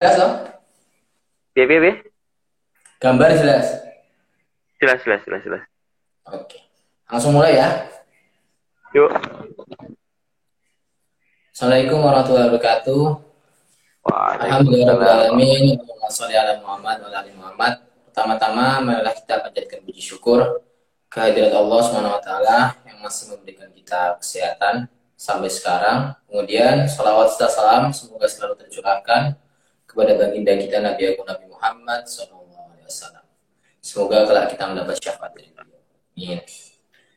Jelas loh? Piye piye piye? Gambar jelas. Jelas jelas jelas jelas. Oke. Langsung mulai ya. Yuk. Assalamualaikum warahmatullahi wabarakatuh. Alhamdulillahirrahmanirrahim. Sholli ala Muhammad wa ala ali Muhammad. Pertama-tama marilah kita panjatkan puji syukur kehadirat Allah Subhanahu wa taala yang masih memberikan kita kesehatan sampai sekarang. Kemudian salawat serta salam semoga selalu tercurahkan kepada baginda kita Nabi Agung Nabi Muhammad sallallahu alaihi wasallam. Semoga kelak kita mendapat syafaat dari beliau. Amin.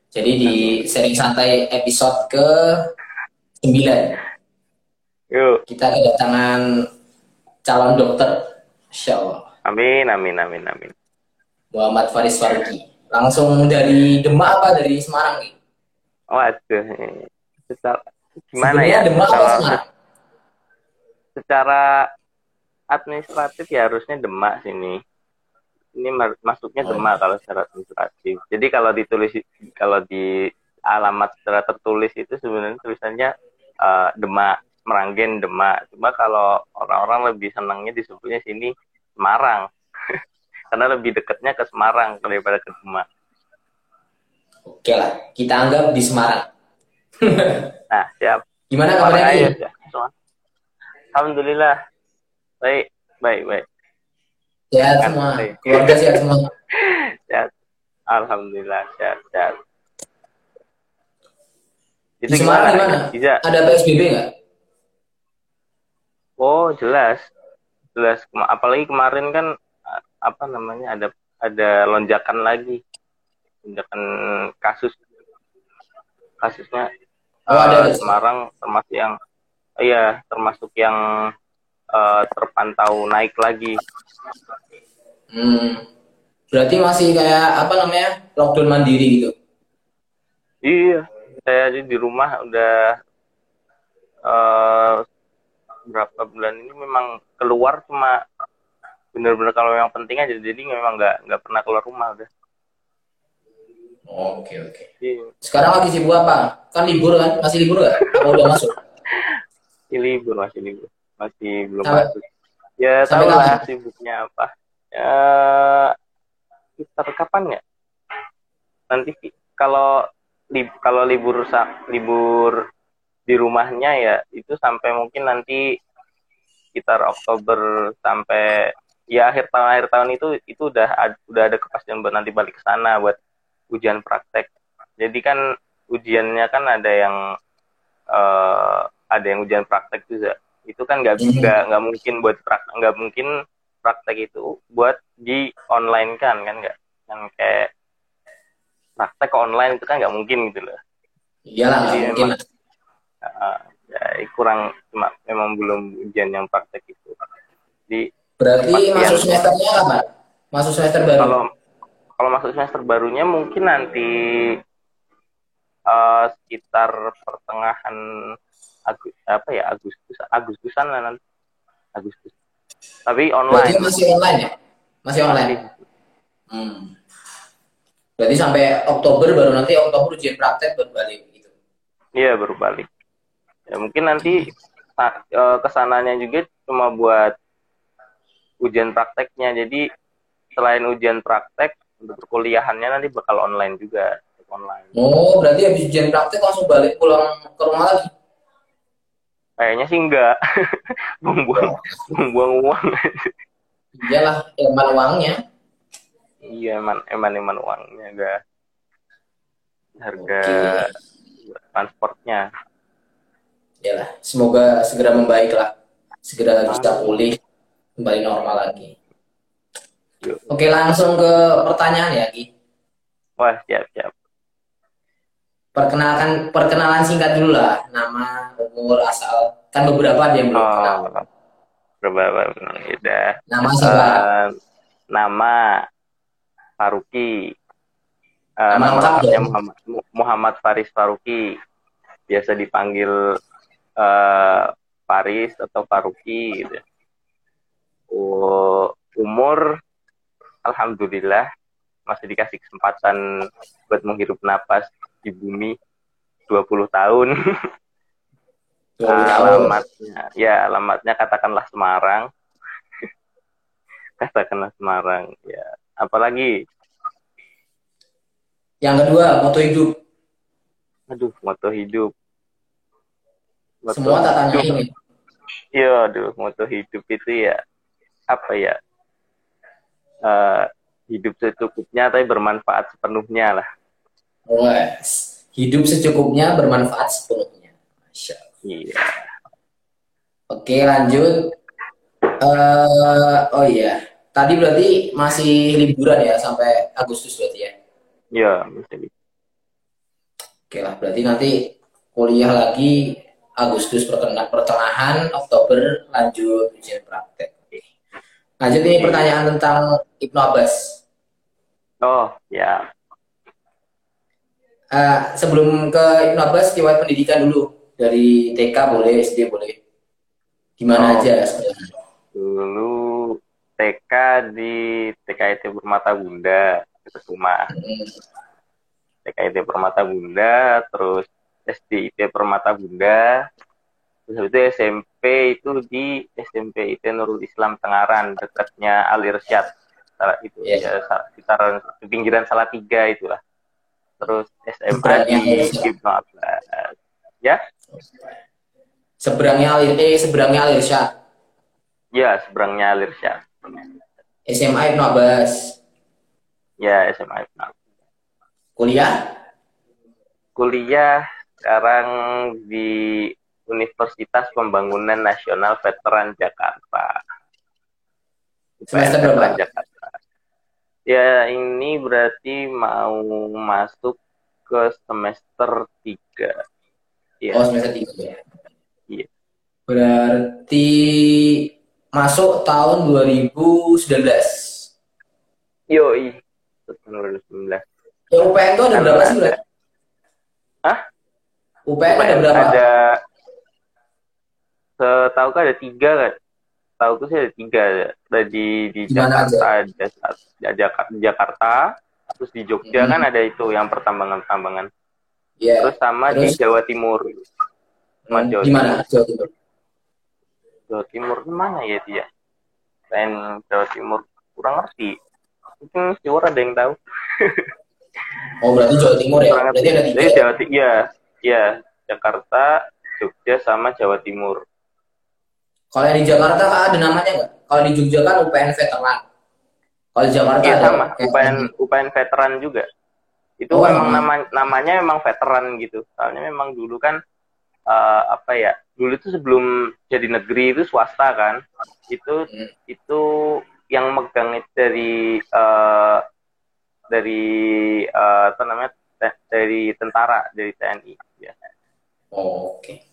Jadi di sering santai episode ke 9 Yuk. kita kedatangan calon dokter, Insya Allah. Amin amin amin amin. Muhammad Faris Faruqi. Langsung dari Demak apa dari Semarang nih? Waduh. Secara, gimana Sebenarnya ya? Demak apa Kalau Semarang? secara administratif ya harusnya Demak sini. Ini ma- masuknya Oh. Demak kalau secara administratif. Jadi kalau ditulis kalau di alamat secara tertulis itu sebenarnya tulisannya eh, Demak, Meranggen, Demak. Cuma kalau orang-orang lebih senangnya disebutnya sini Semarang. Karena lebih dekatnya ke Semarang daripada ke Demak. Oke lah, kita anggap di Semarang. Nah, siap. Gimana kabarnya ya. Alhamdulillah. Baik, baik, baik. Sehat semua, keluarga sehat semua. Sehat. Alhamdulillah, sehat, sehat. Di Semarang gimana? Bisa. Ada PSBB nggak? Oh, jelas. Jelas. Apalagi kemarin kan apa namanya ada ada lonjakan lagi. Lonjakan kasus kasusnya Oh, ada. eh, Semarang termasuk yang iya, termasuk yang eh, terpantau naik lagi. Hmm. Berarti masih kayak apa namanya lockdown mandiri gitu. Iya, saya aja di rumah udah eh berapa bulan ini memang keluar cuma bener-bener kalau yang penting aja jadi memang nggak nggak pernah keluar rumah udah. Oke oke. Iya, Sekarang lagi sibuk apa? Kan libur kan? Masih libur nggak? Apa udah masuk? libur masih libur masih belum Sampai- masuk. Ya tahu lah sibuknya apa. Ya kita kapan ya? Nanti kalau lib kalau libur sa- libur di rumahnya ya itu sampai mungkin nanti sekitar Oktober sampai ya akhir tahun akhir tahun itu itu udah ad- udah ada kepastian buat nanti balik ke sana buat ujian praktek. Jadi kan ujiannya kan ada yang eh, ada yang ujian praktek juga. Itu kan nggak Mhm. nggak nggak mungkin buat praktek nggak mungkin praktek itu buat di online kan kan nggak kan kayak praktek ke online itu kan nggak mungkin gitu loh. Iyalah Jadi mungkin. memang- Uh, ya kurang cuma memang belum ujian yang praktek itu. Di Berarti masuk semesternya kapan? Masuk semester baru. kalau kalau masuk semester barunya mungkin nanti uh, sekitar pertengahan Agus, apa ya Agustus Agustusan lah nanti Agustus. Tapi Berarti online. masih online ya? Masih online. Hmm. Berarti sampai Oktober baru nanti Oktober ujian praktek baru balik gitu. Iya baru balik. Ya mungkin nanti eh, ke sananya juga cuma buat ujian prakteknya. Jadi selain ujian praktek untuk perkuliahannya nanti bakal online juga online. Oh, berarti habis ujian praktek langsung balik pulang ke rumah lagi. Kayaknya sih enggak. Buang-buang buang-buang uang. Iyalah, eman uangnya. iya eman eman eman uangnya enggak. Harga Oke. transportnya. Iyalah, semoga segera membaik lah. Segera bisa pulih kembali normal lagi. Yuk. Oke, langsung ke pertanyaan ya, Ki. Wah siap siap. Perkenalkan perkenalan singkat dulu lah, nama, umur, asal. Kan beberapa ada yang belum kenal. Oh, berapa udah. Nama siapa? Eh, nama Faruqi. Eh, Nama nama. Muhammad, Muhammad Faris Faruqi. Biasa dipanggil eh, Faris atau Faruqi gitu. Oh, umur alhamdulillah masih dikasih kesempatan buat menghirup napas di bumi 20 tahun. 20 tahun. alamatnya ya alamatnya katakanlah Semarang. Katakanlah Semarang ya. Apalagi? Yang kedua moto hidup. Aduh moto hidup. Moto semua tak tanya ini. Iya aduh moto hidup itu ya apa ya uh, hidup secukupnya tapi bermanfaat sepenuhnya lah Wes. hidup secukupnya bermanfaat sepenuhnya. Masya iya. Oke lanjut. Uh, oh iya. Tadi berarti masih liburan ya sampai Agustus berarti ya? Iya masih oke lah berarti nanti kuliah lagi Agustus pertengahan Oktober lanjut ujian praktek. Lanjut ini pertanyaan tentang Ibnu Abbas. Oh, ya. Uh, sebelum ke Ibnu Abbas, riwayat pendidikan dulu. Dari TK boleh, SD boleh. Gimana oh. aja sebenarnya? Dulu TK di TKIT Permata Bunda, itu rumah. Hmm. TKIT Permata Bunda, terus SD IT Permata Bunda, Terus itu SMP itu di SMP itu Nurul Islam Tengaran dekatnya Al Irsyad. Itu yeah. ya sekitaran pinggiran Salatiga itulah. Terus SMA di Ibnu Abbas. Ya? Seberangnya Al eh, seberangnya Al Irsyad. Ya, seberangnya Al Irsyad. SMA Ibnu Abbas. Ya, SMA Ibnu Abbas. Kuliah? Kuliah sekarang di Universitas Pembangunan Nasional Veteran Jakarta. Semester berapa? Jakarta. Ya, ini berarti mau masuk ke semester 3. Ya. Oh, semester 3 ya. Iya. Berarti masuk tahun 2019. Yoi. Tahun 2019. Ya, UPN itu ada berapa sih, berarti? Hah? UPN, UPN ada berapa? Ada setahu kan ada tiga kan tahu tuh sih ada tiga. Ada di di Jakarta ada? Jakarta Jakarta terus di Jogja hmm. kan ada itu yang pertambangan pertambangan yeah. terus sama terus, di Jawa Timur. Sama hmm, Jawa Timur. Jawa Timur? Jawa Timur mana ya dia? Lain Jawa Timur kurang ngerti. Mungkin Jawa ada yang tahu. Oh berarti Jawa Timur ya? Berarti ada tiga Jawa Timur ya ya Jakarta Jogja sama Jawa Timur kalau yang di Jakarta kan ada namanya nggak? Kalau di Jogja kan UPN veteran. Kalau di Jakarta iya, sama. UPN UPN veteran juga. Itu oh, memang nama namanya memang veteran gitu. Soalnya memang dulu kan uh, apa ya? Dulu itu sebelum jadi negeri itu swasta kan. Itu hmm. itu yang megang itu dari uh, dari uh, apa namanya? dari tentara, dari TNI ya. Oh, Oke. Okay.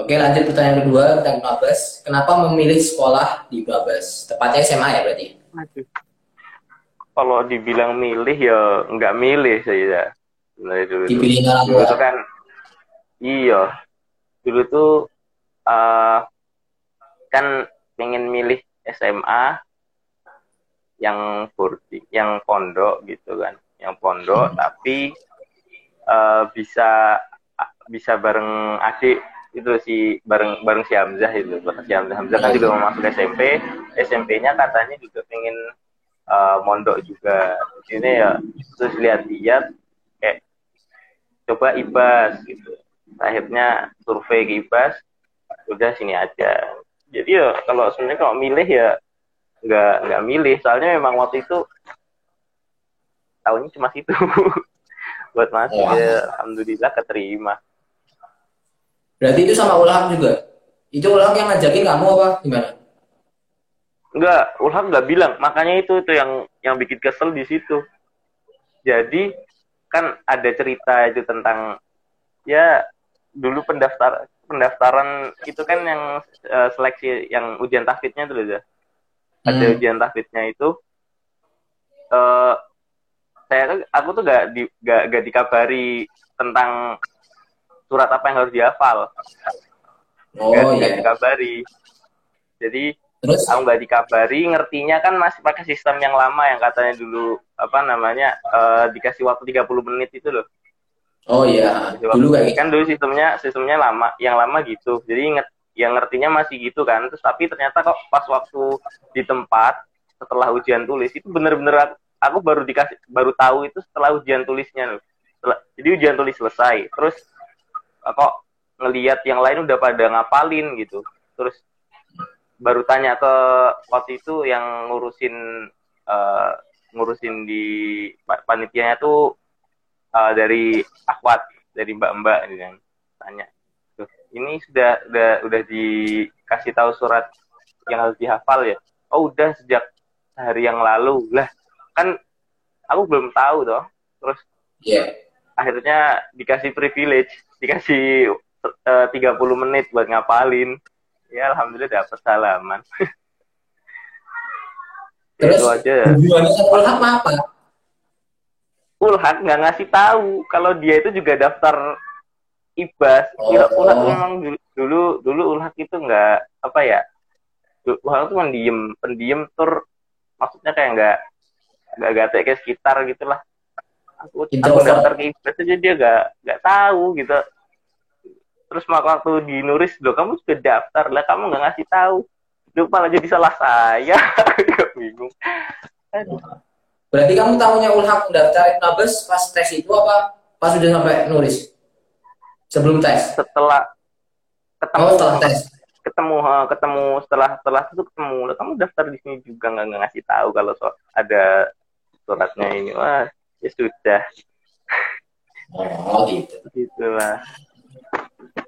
Oke, lanjut pertanyaan kedua tentang Abbas. Kenapa memilih sekolah di Ibnu Abbas? Tepatnya SMA ya berarti? Kalau dibilang milih ya nggak milih saya. Mulai dulu. Dipilih tua. Dulu kan, iya. Dulu tuh uh, kan pengen milih SMA yang boarding, yang pondok gitu kan, yang pondok hmm. tapi uh, bisa bisa bareng adik itu si bareng bareng si Hamzah itu. Bareng si Hamzah. Hamzah kan juga mau masuk SMP SMP-nya katanya juga pengen uh, mondok juga. Ini ya terus lihat-lihat kayak coba ibas gitu. Akhirnya survei ke ibas udah sini aja. Jadi ya kalau sebenarnya kalau milih ya nggak nggak milih. Soalnya memang waktu itu tahunnya cuma situ. Buat masuk ya alhamdulillah keterima Berarti itu sama Ulham juga? Itu Ulham yang ngajakin kamu apa gimana? Enggak, Ulham nggak bilang. Makanya itu itu yang yang bikin kesel di situ. Jadi kan ada cerita itu tentang ya dulu pendaftar pendaftaran itu kan yang uh, seleksi yang ujian tahfidnya itu loh. Ada hmm. ujian tahfidnya itu uh, saya aku tuh gak di gak, gak dikabari tentang surat apa yang harus dihafal. Oh gak, iya. dikabari. Jadi Terus? aku nggak dikabari, ngertinya kan masih pakai sistem yang lama yang katanya dulu apa namanya uh, dikasih waktu 30 menit itu loh. Oh iya, dulu kayak gitu. kan dulu sistemnya sistemnya lama, yang lama gitu. Jadi inget yang ngertinya masih gitu kan. Terus tapi ternyata kok pas waktu di tempat setelah ujian tulis itu bener-bener aku baru dikasih baru tahu itu setelah ujian tulisnya loh. Setelah, jadi ujian tulis selesai terus kok ngelihat yang lain udah pada ngapalin gitu. Terus baru tanya ke waktu itu yang ngurusin uh, ngurusin di panitianya tuh uh, dari akwat dari mbak-mbak gitu yang tanya tuh ini sudah udah udah dikasih tahu surat yang harus dihafal ya? Oh udah sejak hari yang lalu. Lah kan aku belum tahu toh. Terus yeah. akhirnya dikasih privilege dikasih eh, uh, 30 menit buat ngapalin. Ya alhamdulillah dapat salaman. Terus itu aja. hubungannya Ulhak apa? Ulhak nggak ngasih tahu. Kalau dia itu juga daftar ibas oh. Ulhak memang dulu dulu Ulhak itu nggak apa ya Ulhak itu pendiam pendiam tur. Maksudnya kayak nggak nggak gak kayak sekitar gitulah aku aku daftar ke ibas aja dia nggak nggak tahu gitu. Terus waktu di Nuris lo kamu sudah daftar lah kamu nggak ngasih tahu. Lu malah jadi salah saya. Bingung. Aduh. berarti kamu tahunya Ulham daftar Nabes pas tes itu apa? Pas sudah sampai Nuris? Sebelum tes? Setelah ketemu. Oh, setelah tes. Ketemu ketemu. Setelah setelah itu ketemu. Lah kamu daftar di sini juga nggak ngasih tahu kalau so, ada suratnya ini. Wah ya sudah oh gitu gitulah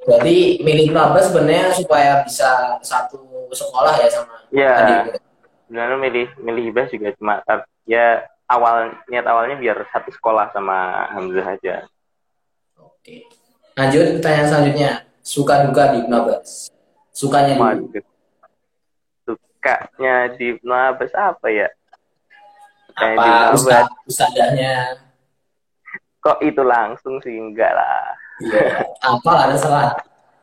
Berarti milih Nabas sebenarnya supaya bisa satu sekolah ya sama Iya. Sebenarnya milih milih Hibah juga cuma ya awal niat awalnya biar satu sekolah sama Hamzah aja. Oke. Lanjut pertanyaan selanjutnya. Suka duka di Nabas. Sukanya di Sukanya di Nabas apa ya? Apa ustad, ustadahnya? Kok itu langsung sih enggak lah Iya. Apa ada salah?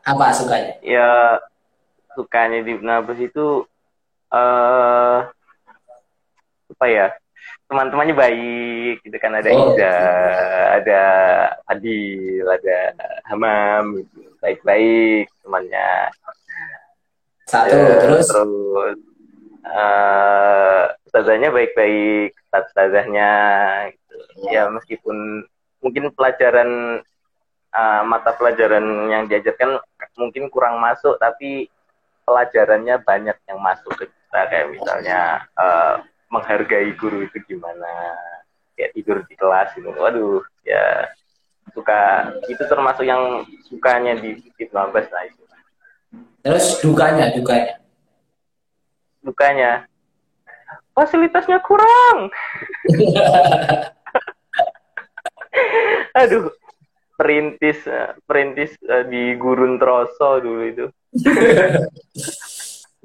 Apa sukanya? Ya sukanya di Nabas itu eh uh, apa ya? Teman-temannya baik, gitu kan ada oh, Ida, ada Adil, ada Hamam, gitu. baik-baik temannya. Satu ya, terus terus uh, ustazahnya baik-baik, ustazahnya gitu. Ya meskipun mungkin pelajaran uh, mata pelajaran yang diajarkan mungkin kurang masuk tapi pelajarannya banyak yang masuk ke kita. Kayak misalnya uh, menghargai guru itu gimana. Kayak tidur di kelas itu waduh ya suka itu termasuk yang sukanya di Fit lah itu. Terus dukanya dukanya dukanya fasilitasnya kurang aduh perintis eh, perintis uh, di Gurun Troso dulu itu.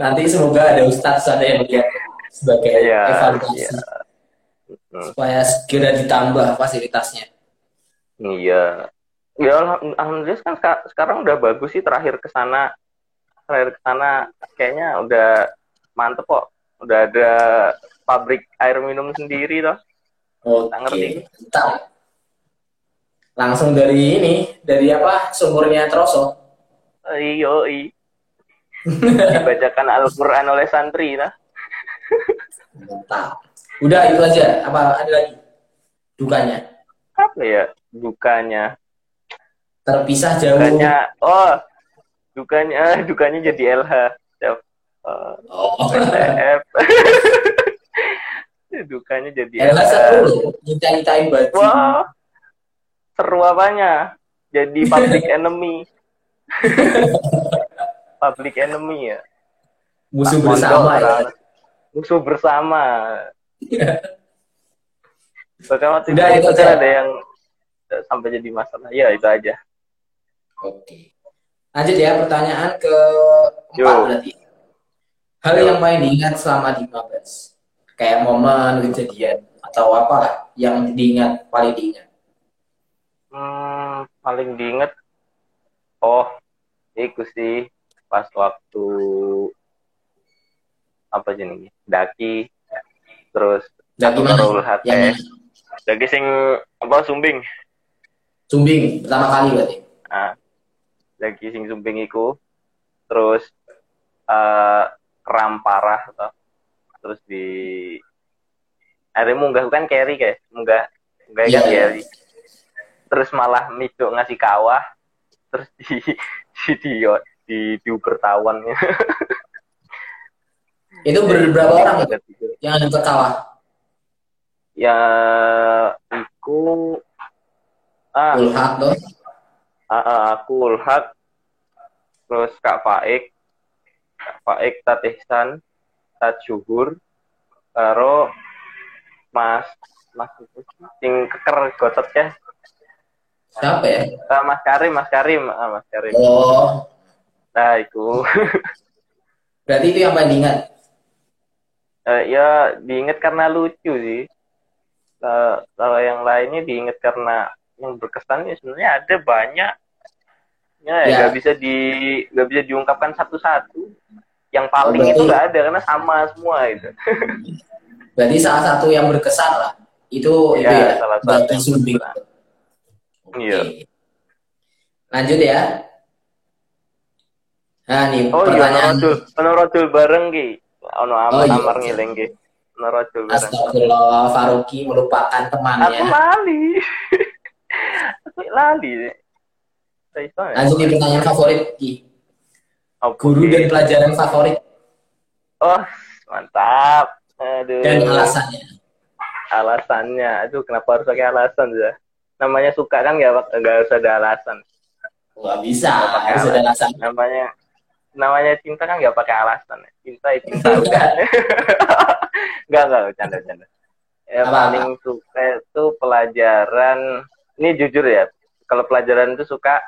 Nanti semoga ada ustadz ada yang lihat sebagai ya, evaluasi ya. supaya segera ditambah fasilitasnya. Iya. Ya alhamdulillah kan sekarang udah bagus sih terakhir ke sana terakhir ke sana kayaknya udah mantep kok. Udah ada pabrik air minum sendiri loh. Oke. Okay langsung dari ini dari apa sumurnya Troso? Iyo dibacakan Al-Quran oleh santri lah mantap udah itu aja. Apa ada lagi? Dukanya? Apa ya? Dukanya. Terpisah jauh. Dukanya oh dukanya dukanya jadi LH uh, oh. dukanya jadi LH seru nyintain baju. Wah seru apanya? Jadi public enemy. Public enemy ya? Musuh tak bersama ya. musuh bersama. Bahkan waktu Udah, itu, itu ada yang sampai jadi masalah. Ya, itu aja. Oke. Lanjut ya, pertanyaan ke empat berarti. Hal yang paling diingat selama di Mabes. Kayak momen, kejadian, atau apa yang diingat, paling diingat. Hmm, paling diinget oh itu sih pas waktu apa jenis daki terus daki mana? Yang... Daki sing apa sumbing. Sumbing pertama kali berarti. Ah. Daki sing sumbing iku terus uh, kram parah atau terus di ada munggah kan carry kayak munggah munggah Iya, kan carry. Terus malah midok ngasih kawah. Terus di di di di, di bertawan Itu ber- berapa orang itu? Yang ada kawah? ya aku ah, Ulhak tuh. ah, ah, aku Ulhak. Terus Kak Faik Kak Faik Tat Ihsan Tat Juhur karo Mas Mas itu sing keker gotot ya. Siapa ya? Ah, Mas Karim Mas Karim. Ah, Mas Karim. Oh, nah itu berarti itu yang paling diingat. Eh, ya diingat karena lucu sih. Eh, kalau yang lainnya diingat karena yang berkesan ya sebenarnya ada banyak ya Ya. nggak bisa di nggak bisa diungkapkan satu-satu yang paling Oh, berarti- itu nggak ada karena sama semua itu Berarti salah satu yang berkesan lah. Itu itu Ya, ya. salah satu yang Sumbing. Iya. Lanjut ya. Nah, nih oh iya pertanyaan menorojul menorojul bareng ki ono Oh, amar iya. amar ngiling ki menorojul bareng Astagfirullah Faruki melupakan aku temannya. lali aku lali iso ya? Lanjut nih pertanyaan favorit Ki. Apa, Guru dan pelajaran favorit. Oh mantap. Aduh. Dan alasannya. alasannya. Aduh kenapa harus pakai alasan ya namanya suka kan nggak nggak harus ada alasan. Wah bisa, harus ada alasan. namanya namanya cinta kan nggak pakai alasan. Ya. cinta ya cinta. Udah nggak nggak bercanda bercanda. Ya Apa, paling suka itu pelajaran ini jujur ya kalau pelajaran itu suka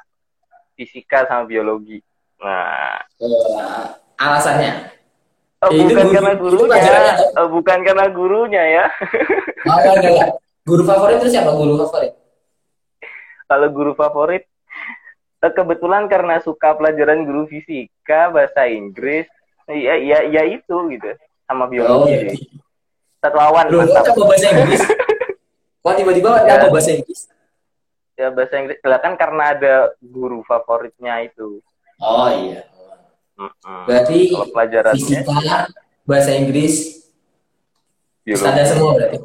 fisika sama biologi nah Eh, alasannya. oh, Ya, itu bukan guru- karena gurunya oh, bukan karena gurunya ya Oh, enggak. Guru favorit itu siapa guru favorit? kalau guru favorit eh, kebetulan karena suka pelajaran guru fisika bahasa Inggris ya ya ya itu gitu sama Oh, biologi sih. satu lawan mantap coba bahasa Inggris? Kok tiba-tiba Ya. bahasa Inggris? Ya bahasa Inggris lah kan karena ada guru favoritnya itu Oh iya. Mm-mm. Berarti kalau pelajarannya fisika, bahasa Inggris, biologi semua berarti.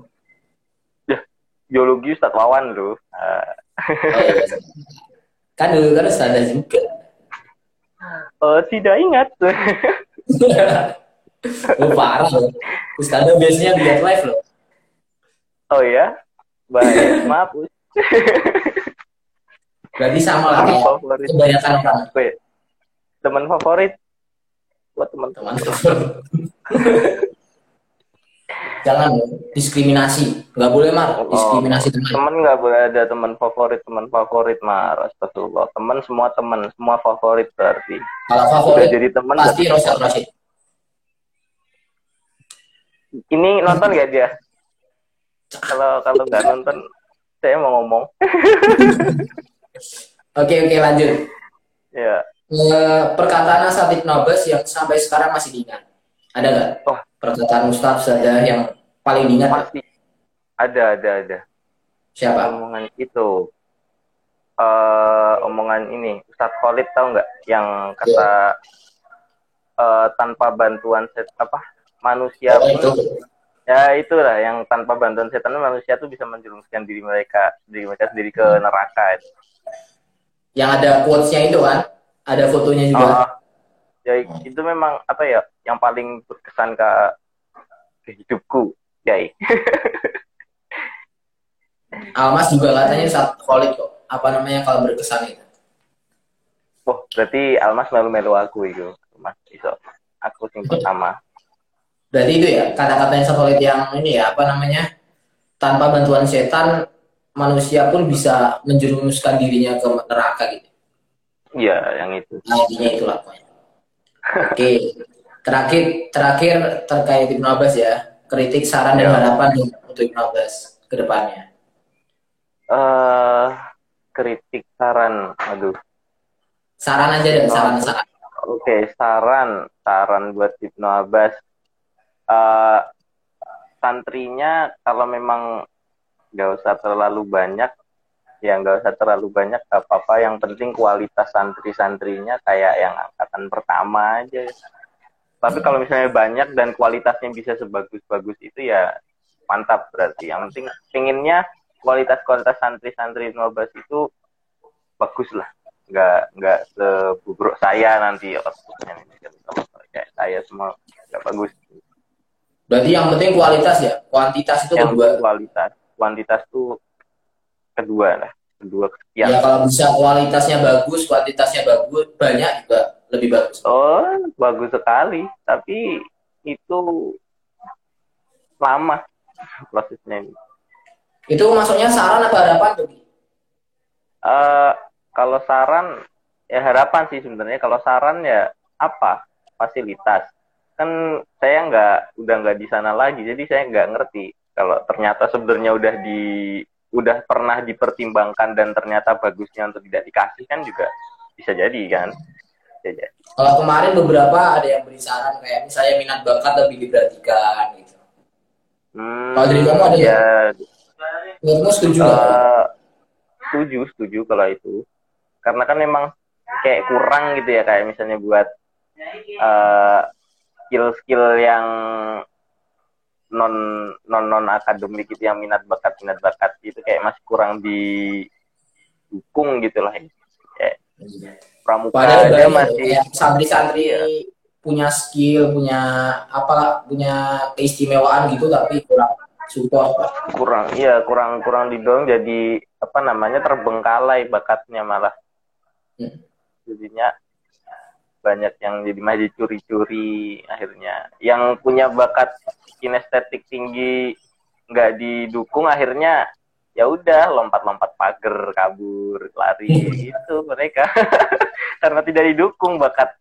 biologi Ustadz Wawan loh Ah. Oh, iya. Kan dulu kan standar juga. oh tidak ingat oh, parah loh. Ustazah biasanya lihat live loh. oh ya baik maaf. Berarti sama lah kayak favorit. kebanyakan orang. Teman favorit? Buat teman-teman Teman Jangan diskriminasi. Nggak boleh mar, diskriminasi teman. teman nggak boleh ada teman favorit teman favorit marah astagfirullah. Teman semua teman semua favorit berarti. Kalau udah favorit jadi teman pasti Rosyad Rashid. ini nonton gak dia? Kalau kalau nggak nonton saya mau ngomong Oke oke lanjut. ya Eh, perkataan Asatid Nobes yang sampai sekarang masih diingat. Ada nggak? Oh. Perkataan Ustaz saja yang paling diingat pasti ada ada ada siapa? omongan itu eh omongan ini Ustadz Khalid tahu nggak yang kata eh, tanpa bantuan set apa manusia Oh, pun itu. Ya itulah yang tanpa bantuan setan manusia tuh bisa menjerumuskan diri mereka diri mereka sendiri ke neraka Yang ada quotes-nya itu kan? Ada fotonya juga. Ah, ya itu memang apa ya yang paling berkesan ke, ke hidupku ya Almas juga katanya saat Khalid kok. Apa namanya kalau berkesan itu? wah berarti Almas melu-melu aku itu Mas iso aku sing pertama Berarti itu ya kata-katanya Ustaz Khalid yang ini ya apa namanya? Tanpa bantuan setan manusia pun bisa menjerumuskan dirinya ke neraka gitu. iya yang itu Nah, intinya itulah pokoknya. Oke. Terakhir terakhir terkait Ibnu Abbas ya. Kritik, saran dan Ya. harapan untuk Ibnu Abbas ke depannya. eh kritik saran aduh Saran aja deh, saran-saran. oke saran saran buat Ibnu Abbas eh santrinya kalau memang nggak usah terlalu banyak ya nggak usah terlalu banyak apa-apa. Yang penting kualitas santri-santrinya kayak yang angkatan pertama aja. Tapi kalau misalnya banyak dan kualitasnya bisa sebagus-bagus itu ya mantap berarti. Yang penting pinginnya kualitas-kualitas santri-santri Nobas itu bagus lah. Nggak nggak sebubruk saya nanti. Kayak saya semua nggak bagus berarti yang penting kualitas ya? Kuantitas itu yang kedua. kualitas. Kuantitas tuh kedua lah. Kedua sekian. Ya kalau bisa kualitasnya bagus kuantitasnya bagus banyak juga lebih bagus. Oh bagus sekali. Tapi itu lama prosesnya ini. Itu maksudnya saran apa harapan tuh uh, kalau saran ya harapan sih sebenarnya. Kalau saran ya apa? Fasilitas kan saya nggak udah nggak di sana lagi jadi saya nggak ngerti kalau ternyata sebenarnya udah di udah pernah dipertimbangkan dan ternyata bagusnya untuk tidak dikasih kan juga bisa jadi kan? Bisa jadi. kalau kemarin beberapa ada yang beri saran kayak misalnya minat bakat lebih diperhatikan gitu. Hmm, kalau dari kamu ada ya, ya? kamu setuju uh, setuju setuju kalau itu. Karena kan memang kayak kurang gitu ya kayak misalnya buat uh, skill-skill yang non non non akademik itu yang minat bakat minat bakat itu kayak masih kurang didukung gitu lah kayak pramuka Padahal aja masih santri-santri ya. punya skill punya apa punya keistimewaan gitu tapi kurang support kurang iya kurang kurang didorong jadi apa namanya terbengkalai bakatnya malah hmm. jadinya banyak yang jadi maju curi-curi akhirnya. Yang punya bakat kinestetik tinggi nggak didukung akhirnya ya udah lompat-lompat pagar kabur lari gitu mereka. Karena tidak didukung bakat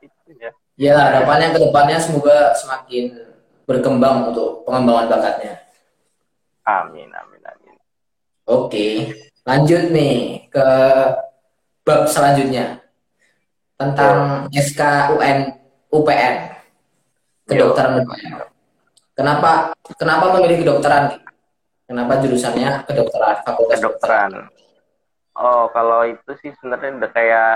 itu ya. Ya harapannya ke depannya semoga semakin berkembang untuk pengembangan bakatnya. Amin amin amin. Oke lanjut nih ke bab selanjutnya tentang SK UN UPN kedokteran UPN Kenapa kenapa memilih kedokteran? Kenapa jurusannya kedokteran, fakultas kedokteran? Oh, kalau itu sih sebenarnya udah kayak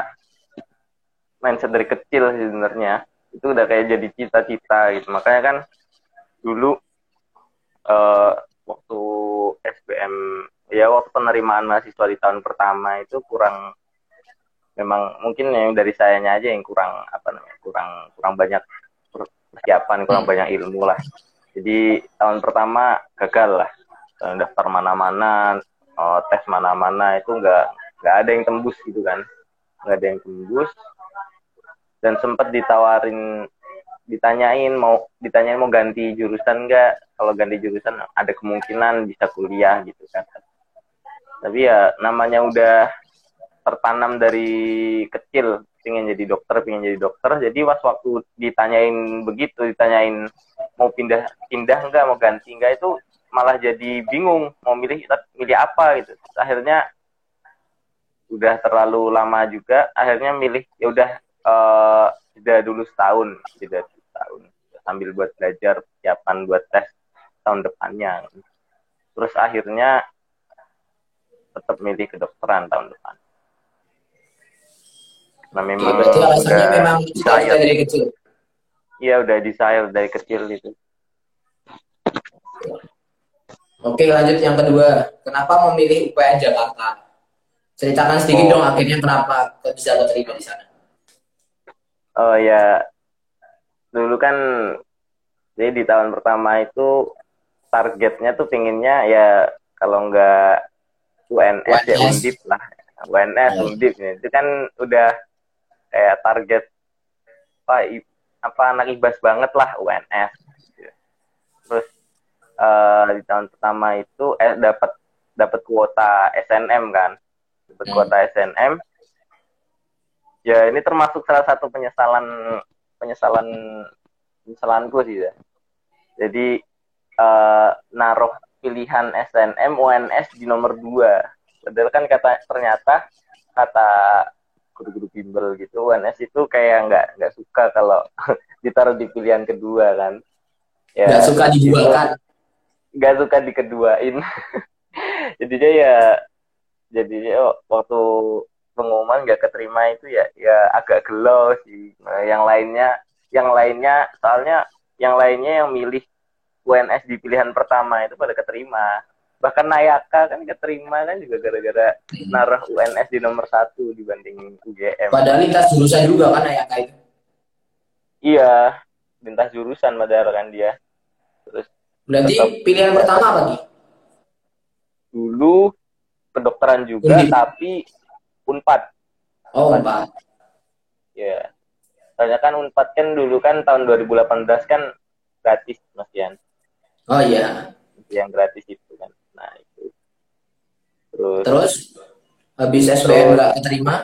mindset dari kecil sih sebenarnya. Itu udah kayak jadi cita-cita gitu. Makanya kan dulu uh, waktu SBM ya waktu penerimaan mahasiswa di tahun pertama itu kurang memang mungkin yang dari sayanya aja yang kurang apa namanya kurang kurang banyak persiapan kurang hmm. banyak ilmu lah. Jadi tahun pertama gagal lah. Daftar mana-mana oh, tes mana-mana itu nggak nggak ada yang tembus gitu kan. Nggak ada yang tembus. Dan sempat ditawarin ditanyain mau ditanyain mau ganti jurusan nggak. Kalau ganti jurusan ada kemungkinan bisa kuliah gitu kan. Tapi ya namanya udah tertanam dari kecil pengen jadi dokter pengen jadi dokter. Jadi pas waktu ditanyain begitu ditanyain mau pindah pindah enggak mau ganti enggak itu malah jadi bingung mau milih milih apa gitu. Akhirnya udah terlalu lama juga akhirnya milih ya udah uh, dulu setahun jeda setahun. Sambil buat belajar persiapan buat tes tahun depannya. Terus akhirnya tetap milih kedokteran tahun depan Nah memang ya, berarti alasannya memang desire dari kecil. Iya udah desire dari kecil itu. Oke lanjut yang kedua, kenapa memilih UPN Jakarta? Ceritakan sedikit oh. dong akhirnya kenapa bisa keterima di sana. Oh ya, dulu kan jadi di tahun pertama itu targetnya tuh pinginnya ya kalau nggak UNS, UNS ya Undip lah, UNS ya. Undip itu kan udah kayak target apa apa anak ibas banget lah UNS terus uh, di tahun pertama itu eh dapat dapat kuota SNM kan. Dapat hmm. kuota SNM ya ini termasuk salah satu penyesalan penyesalan penyesalanku sih ya. Jadi uh, naruh pilihan SNM UNS di nomor dua. Padahal kan kata ternyata kata guru-guru bimbel gitu UNS itu kayak nggak nggak suka kalau ditaruh di pilihan kedua kan. Ya nggak suka diduakan. Nggak suka dikeduain. Jadinya ya jadinya oh, waktu pengumuman nggak keterima itu ya ya agak gelo sih. Nah, yang lainnya yang lainnya soalnya yang lainnya yang milih UNS di pilihan pertama itu pada keterima bahkan Nayaka kan keterima kan juga gara-gara naruh UNS di nomor satu dibanding UGM Padahal lintas jurusan juga kan Nayaka itu. iya lintas jurusan padahal kan dia terus Berarti Tetap. pilihan pertama apa Ki? dulu kedokteran juga Undip. tapi unpad Oh, Empat. Pak. ya soalnya kan unpad kan dulu kan tahun 2018 kan gratis mas Yan Oh iya. yang gratis itu kan nah itu terus Terus habis SBM nggak keterima?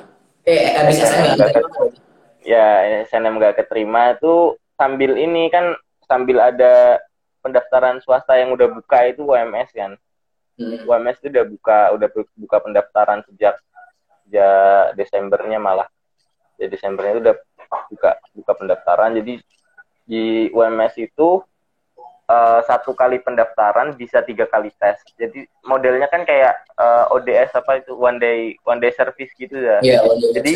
Eh, habis SNM nggak Nggak keterima? ya SNM gak keterima itu sambil ini kan sambil ada pendaftaran swasta yang udah buka itu UMS kan Hmm. UMS itu udah buka udah bu- buka pendaftaran sejak sejak Desembernya malah ya Desembernya itu udah buka buka pendaftaran jadi di UMS itu eh, satu kali pendaftaran bisa tiga kali tes. Jadi modelnya kan kayak eh, ODS apa itu one day one day service gitu ya. Iya, waduh. Jadi,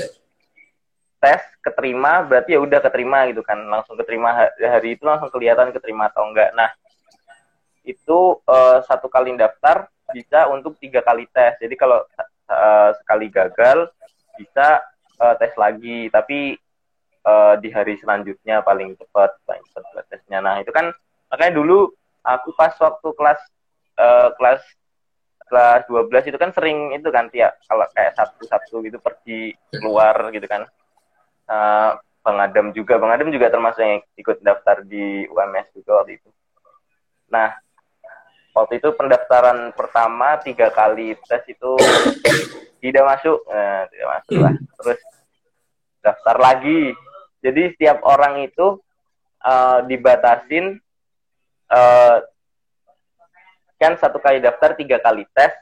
tes keterima berarti ya udah keterima gitu kan. Langsung keterima ha- hari itu langsung kelihatan keterima atau enggak. Nah itu eh, satu kali daftar bisa untuk tiga kali tes. Jadi kalau eh, sekali gagal bisa eh, tes lagi. Tapi eh, di hari selanjutnya paling cepat paling cepat tesnya. Nah itu kan makanya dulu aku pas waktu kelas eh, kelas kelas 12 itu kan sering itu kan tiap kalau kayak Sabtu-Sabtu gitu pergi keluar gitu kan. Eh, Bang Adam juga Bang Adam juga termasuk yang ikut daftar di UMS juga waktu itu. Nah waktu itu pendaftaran pertama tiga kali tes itu tidak masuk. Nah, tidak masuk lah. Terus daftar lagi. Jadi setiap orang itu eh, dibatasin eh, kan satu kali daftar tiga kali tes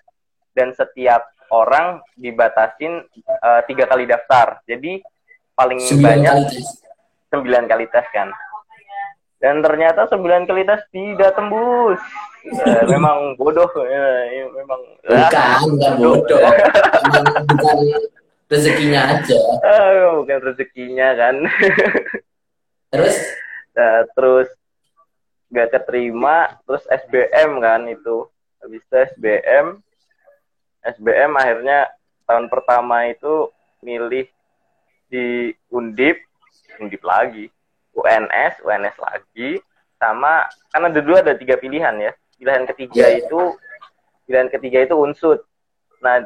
dan setiap orang dibatasin eh, tiga kali daftar. Jadi paling Sembilan banyak kali tes. sembilan kali tes kan. Dan ternyata sembilan kali tes tidak tembus. Ya, memang bodoh ya, ya, memang. Bukan, bukan bodoh. Bukan rezekinya aja. Ah, bukan rezekinya kan. Terus? Nah, terus gak keterima terus SBM kan itu. Habis itu SBM SBM akhirnya tahun pertama itu milih di Undip Undip lagi. UNS UNS lagi. Sama kan ada dua ada tiga pilihan ya. Pilihan ketiga Iya. itu pilihan ketiga itu unsut. Nah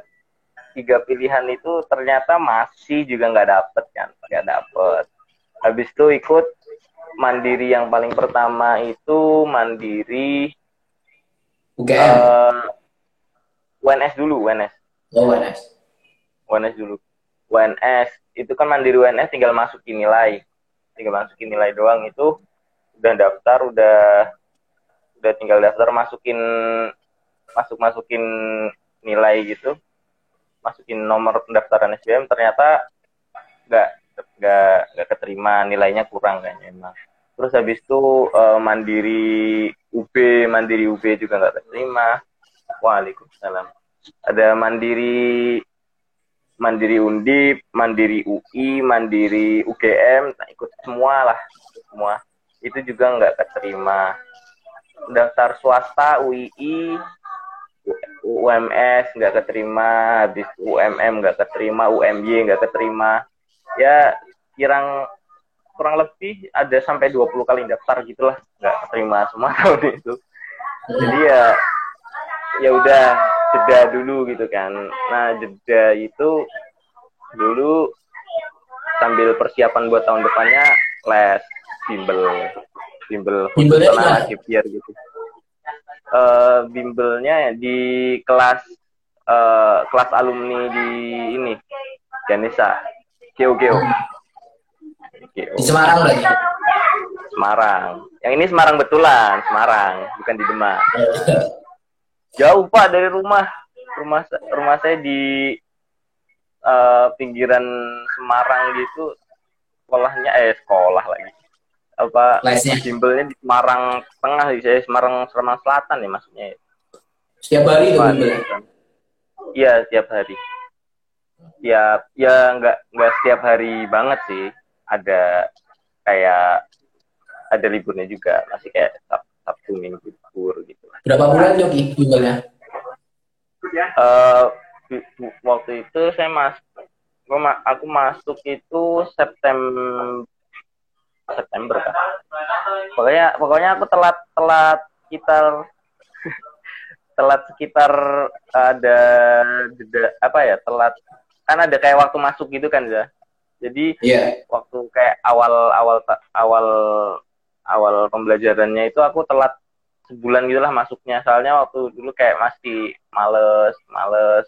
tiga pilihan itu ternyata masih juga nggak dapet kan nggak dapet. Habis itu ikut mandiri yang paling pertama itu mandiri UGM. eh, UNS dulu UNS oh, UNS. UNS dulu UNS itu kan mandiri UNS tinggal masukin nilai tinggal masukin nilai doang itu udah daftar udah udah tinggal daftar masukin masuk masukin nilai gitu masukin nomor pendaftaran SBM ternyata nggak nggak nggak keterima nilainya kurang kayaknya emang. Terus habis itu eh, mandiri UB mandiri UB juga nggak keterima. Waalaikumsalam. Ada mandiri mandiri Undip mandiri UI mandiri UGM nah, ikut semua lah. Semua. Itu juga nggak keterima. Daftar swasta UII UMS nggak keterima habis UMM nggak keterima UMY nggak keterima ya kirang kurang lebih ada sampai 20 kali daftar gitulah. Nggak keterima semua tahun itu. Jadi ya ya udah jeda dulu gitu kan. Nah jeda itu dulu sambil persiapan buat tahun depannya les bimbel bimbel khusus Bimbelnya biar gitu. Eh bimbelnya di kelas eh kelas alumni di ini Janesa Geo Geo. Di Semarang berarti. Semarang yang ini Semarang betulan Semarang bukan di Demak jauh pak dari rumah rumah rumah saya di eh, pinggiran Semarang gitu sekolahnya eh sekolah lagi apa Lesnya. bimbelnya di Semarang Tengah sih saya Semarang Semarang Selatan ya maksudnya Setiap hari itu bimbel. iya setiap hari tiap ya nggak nggak setiap hari banget sih. Ada kayak ada liburnya juga. Masih kayak Sab- Sabtu Minggu libur gitu. Berapa bulan Joki bimbelnya? Eh, di- waktu itu saya mas aku masuk itu September September kan pokoknya pokoknya aku telat telat sekitar telat sekitar ada jeda apa ya telat kan ada kayak waktu masuk gitu kan ya jadi Iya. waktu kayak awal awal awal awal pembelajarannya itu aku telat sebulan gitulah masuknya. Soalnya waktu dulu kayak masih males males.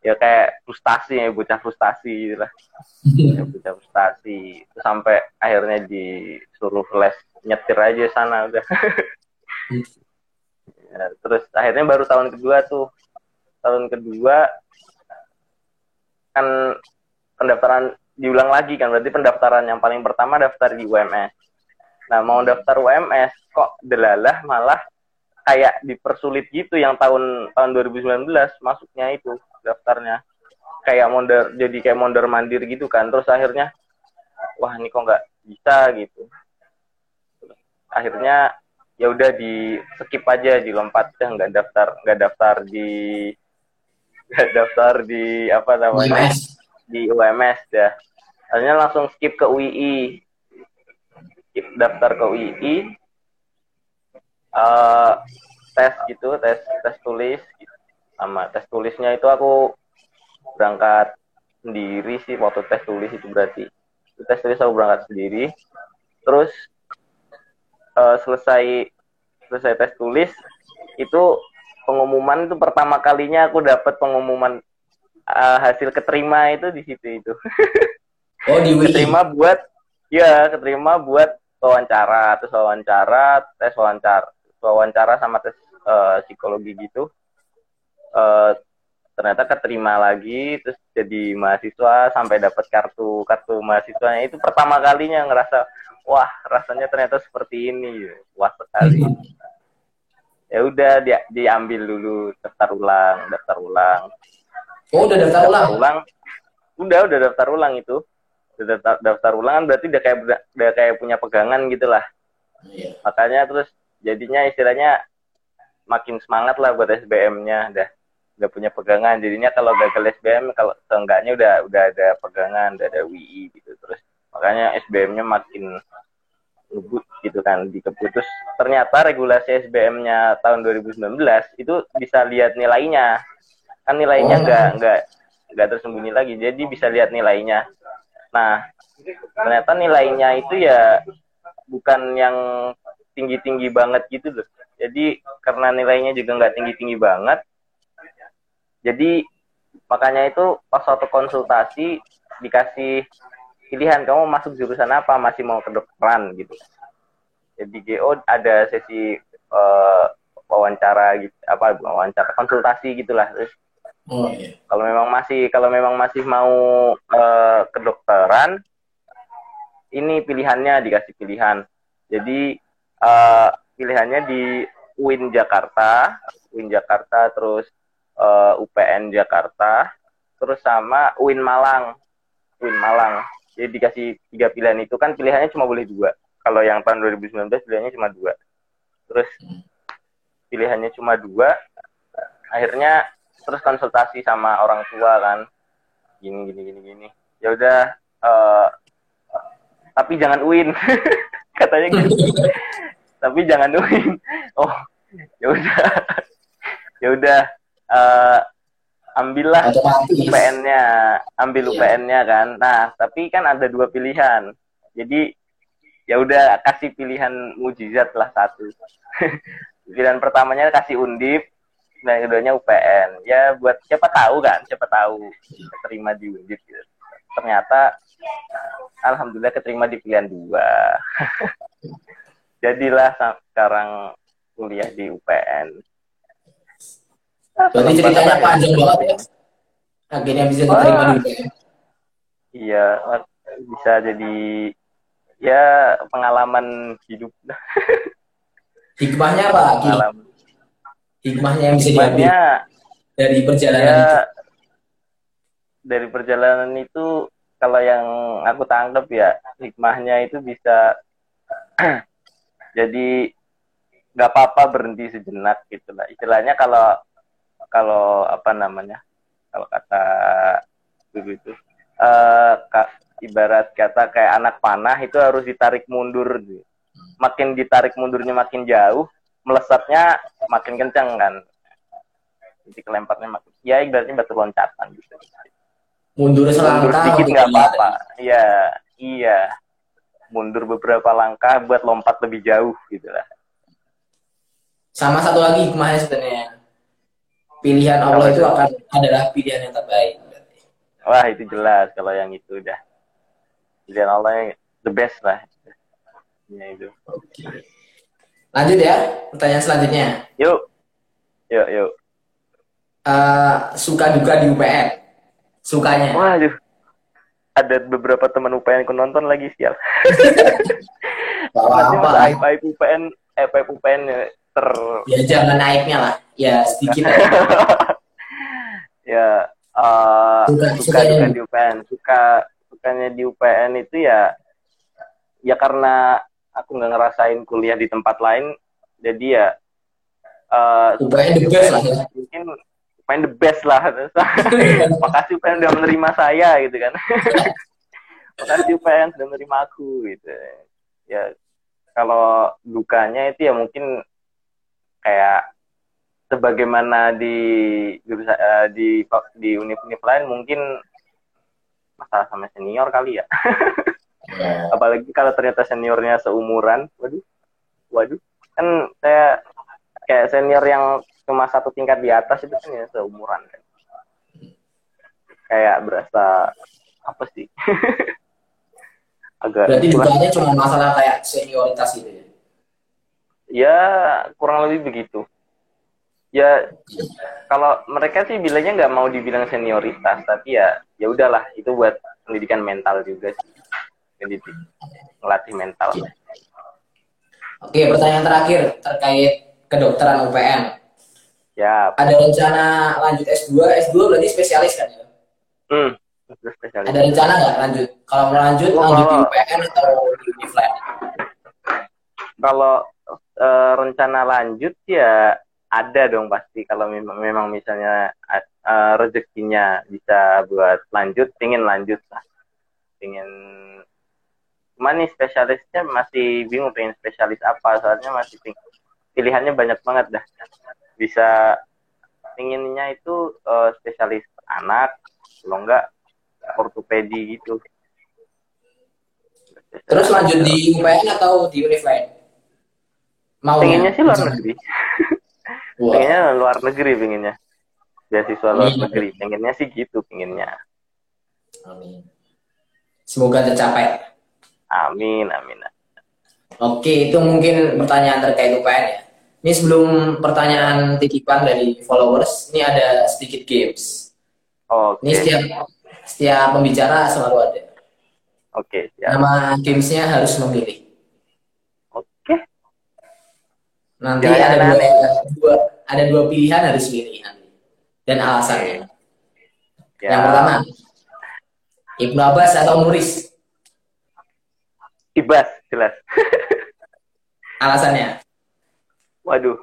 Ya kayak frustasi ya bocah frustasi gitu lah. Ya, bocah frustasi. Sampai akhirnya disuruh les nyetir aja sana udah. Ya, terus akhirnya baru tahun kedua tuh. Tahun kedua kan pendaftaran diulang lagi kan berarti pendaftaran yang paling pertama daftar di UMS nah mau daftar UMS kok delalah malah kayak dipersulit gitu yang tahun tahun 2019 masuknya itu daftarnya. Kayak mondar jadi kayak mondar mandir gitu kan terus akhirnya wah ini kok nggak bisa gitu. Akhirnya ya udah di skip aja dilompat dah nggak daftar nggak daftar di daftar di apa namanya? UMS. di UMS ya. Akhirnya langsung skip ke UII skip daftar ke UII eh tes gitu tes tes tulis. Sama tes tulisnya itu aku berangkat sendiri sih waktu tes tulis itu berarti. Tes tulis aku berangkat sendiri. Terus eh, selesai selesai tes tulis itu pengumuman itu pertama kalinya aku dapat pengumuman eh, hasil keterima itu di situ itu. Oh di UI. keterima buat ya keterima buat wawancara terus wawancara tes wawancara wawancara sama tes eh, psikologi gitu. Eh, ternyata keterima lagi terus jadi mahasiswa sampai dapat kartu kartu mahasiswanya. Itu pertama kalinya ngerasa wah rasanya ternyata seperti ini. Wah sekali ya udah dia diambil dulu daftar ulang daftar ulang. Oh udah daftar ulang. ulang. Udah udah daftar ulang itu. Udah daftar, daftar ulang kan berarti udah kayak udah kayak punya pegangan gitu lah Iya. makanya terus jadinya istilahnya makin semangat lah buat SBM-nya udah udah punya pegangan. Jadinya kalau gagal SBM kalau seenggaknya udah udah ada pegangan udah ada WI gitu terus. Makanya SBM-nya makin ngebut gitu kan dikebut. Terus ternyata regulasi SBM-nya tahun 2019 itu bisa lihat nilainya. Kan nilainya Oh. nggak nggak nggak tersembunyi lagi jadi bisa lihat nilainya. Nah ternyata nilainya itu ya bukan yang tinggi-tinggi banget gitu loh. Jadi karena nilainya juga nggak tinggi-tinggi banget jadi makanya itu pas waktu konsultasi dikasih pilihan kamu masuk jurusan apa masih mau kedokteran gitu. Jadi GO ada sesi eh, wawancara gitu apa wawancara konsultasi gitulah. Terus Oh iya. kalau memang masih kalau memang masih mau eh, kedokteran ini pilihannya dikasih pilihan. Jadi eh, pilihannya di UIN Jakarta UIN Jakarta terus eh, UPN Jakarta terus sama UIN Malang. UIN Malang jadi dikasih tiga pilihan itu kan pilihannya cuma boleh dua. Kalau yang tahun 2019 pilihannya cuma dua. Terus pilihannya cuma dua akhirnya terus konsultasi sama orang tua kan. Gini gini gini gini. Ya udah eh, tapi jangan UIN katanya gitu. Tapi jangan UIN oh ya udah. Ya udah eh, ambillah. UPN-nya ambil Iya. UPN-nya kan nah tapi kan ada dua pilihan jadi ya udah kasih pilihan mujizat lah satu pilihan pertamanya kasih undip dan keduanya UPN ya buat siapa tahu kan siapa tahu keterima di undip gitu. ternyata alhamdulillah keterima di pilihan dua jadilah sekarang kuliah di UPN Berarti ceritanya panjang banget ya. Akhirnya bisa diterima Wah. di UPN. Iya, bisa jadi ya pengalaman hidup. Hikmahnya apa? Pengalaman. Hikmahnya yang bisa diambil dari perjalanan ya itu. dari perjalanan itu kalau yang aku tangkap ya hikmahnya itu bisa jadi nggak apa-apa berhenti sejenak gitu lah istilahnya kalau kalau apa namanya kalau kata dulu itu uh, ibarat kata kayak anak panah itu harus ditarik mundur makin ditarik mundurnya makin jauh melesatnya makin kencang kan. Jadi kelemparnya makin ya ibaratnya batu loncatan gitu. Mundur selangkah mundur sedikit nggak apa-apa. Iya iya. Mundur beberapa langkah buat lompat lebih jauh gitu lah. Sama satu lagi hikmahnya sebenarnya pilihan Allah itu akan adalah pilihan yang terbaik wah itu jelas kalau yang itu udah pilihan Allah yang the best lah. Ya itu. Lanjut ya pertanyaan selanjutnya. Yuk. Yuk yuk. Uh, suka duka di UPN sukanya? Waduh. Ada beberapa teman UPN ku nonton lagi sial. Aib aib UPN aib UPN ter ya jangan naiknya lah. Ya sedikit ya uh, suka, suka di UPN suka sukanya di UPN itu ya ya karena aku nggak ngerasain kuliah di tempat lain jadi ya uh, UPN the best lah. ya. mungkin UPN the best lah. Makasih UPN udah menerima saya gitu kan. Makasih UPN sudah menerima aku gitu. Ya kalau dukanya itu ya mungkin kayak sebagaimana di uh, di di univ-univ lain mungkin masalah sama senior kali ya. Yeah. Apalagi kalau ternyata seniornya seumuran, waduh, waduh, kan saya kayak senior yang cuma satu tingkat di atas itu kan ya seumuran kan. Kayak berasa apa sih? Agak Berarti dukanya cuma masalah kayak senioritas itu ya? Ya, kurang lebih begitu. Ya, kalau mereka sih bilangnya nggak mau dibilang senioritas, tapi ya ya udahlah itu buat pendidikan mental juga sih. Pendidik melatih mental. Oke pertanyaan terakhir terkait kedokteran UPN ya. Ada rencana lanjut S2 S2 berarti spesialis kan ya? Hmm spesialis. ada rencana nggak lanjut? Kalau mau lanjut oh, lanjut di UPN atau di univ kalau uh, rencana lanjut ya ada dong pasti kalau memang, memang misalnya uh, rezekinya bisa buat lanjut, ingin lanjut lah, ingin mana nih spesialisnya masih bingung pengen spesialis apa soalnya masih pilihannya banyak banget dah. Bisa inginnya itu uh, spesialis anak kalau enggak ortopedi gitu. Terus lanjut di UPN atau di univ mau pengennya sih luar negeri. Pengennya luar negeri pengennya. Beasiswa luar negeri. Pengennya sih gitu pengennya. Amin. Semoga tercapai. Amin amin. Oke itu mungkin pertanyaan terkait UPN ya. Ini sebelum pertanyaan titipan dari followers ini ada sedikit games. Oke. Ini setiap setiap pembicara selalu ada. Oke nama gamesnya harus memilih Nanti Jangan ada dua, dua ada dua pilihan harus pilih nanti dan alasannya. Ya. Yang pertama, Ibnu Abbas atau Muris? Ibas, jelas. alasannya? Waduh,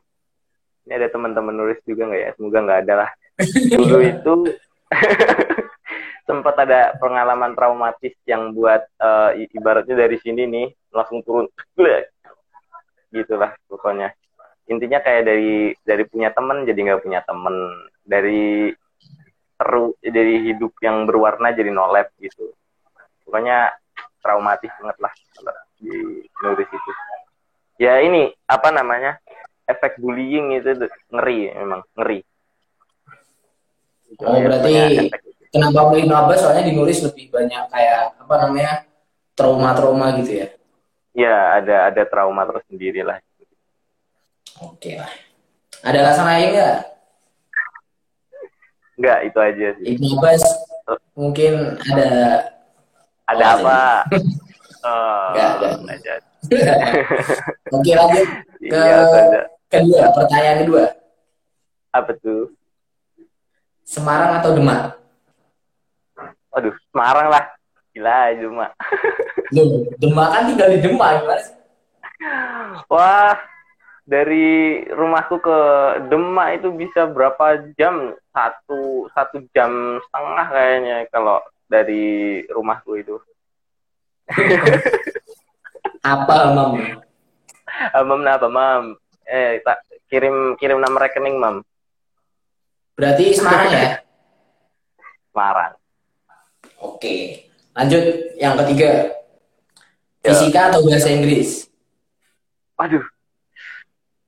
ini ada teman-teman Nuris juga nggak ya? Semoga nggak ada lah. Dulu itu sempat ada pengalaman traumatis yang buat uh, ibaratnya dari sini nih langsung turun gitulah pokoknya intinya kayak dari dari punya temen jadi nggak punya temen. Dari seru dari hidup yang berwarna jadi nolep gitu. Pokoknya traumatis banget lah di nulis itu. Ya ini apa namanya efek bullying itu ngeri memang ngeri. Oh berarti kenapa beli Abbas soalnya di nulis lebih banyak kayak apa namanya trauma-trauma gitu ya? Ya ada ada trauma tersendiri lah Oke lah. Ada alasan lain nggak? Enggak, itu aja sih. Ibnu Abbas mungkin ada ada oh, apa? oh, Enggak ada. Aja. Oke lanjut ke iya, kedua, pertanyaan kedua. Apa tuh? Semarang atau Demak? Aduh, Semarang lah. Gila, cuma. Loh, Demak kan tinggal di Demak, gimana sih? Wah, dari rumahku ke Demak itu bisa berapa jam? Satu satu jam setengah kayaknya kalau dari rumahku itu. Apa, Mam? Ah, mam, apa, mam? Eh, tak kirim kirim nama rekening, mam. Berarti Semarang ya? Semarang. Oke. Lanjut, yang ketiga. Ya. Fisika atau bahasa Inggris? Waduh,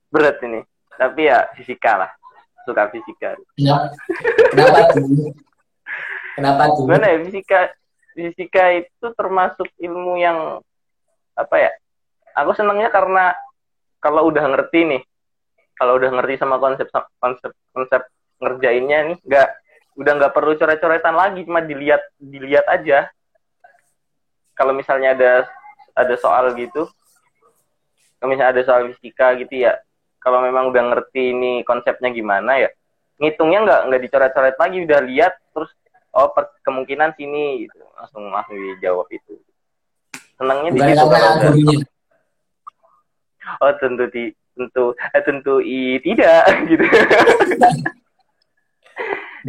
berat ini. Tapi ya fisika lah. Suka fisika. Kenapa? Kenapa tuh? Kenapa? Gimana ya fisika? Fisika itu termasuk ilmu yang apa ya? Aku senangnya karena kalau udah ngerti nih, kalau udah ngerti sama konsep konsep konsep ngerjainnya nih, nggak udah nggak perlu coret-coretan lagi, cuma dilihat dilihat aja. Kalau misalnya ada ada soal gitu, kalau misalnya ada soal fisika gitu ya, kalau memang udah ngerti ini konsepnya gimana ya, ngitungnya nggak nggak dicoret-coret lagi, udah lihat terus oh per- kemungkinan sini gitu, langsung langsung dijawab itu. Senangnya di situ kalau udah oh tentu ti tentu eh, tentu i tidak gitu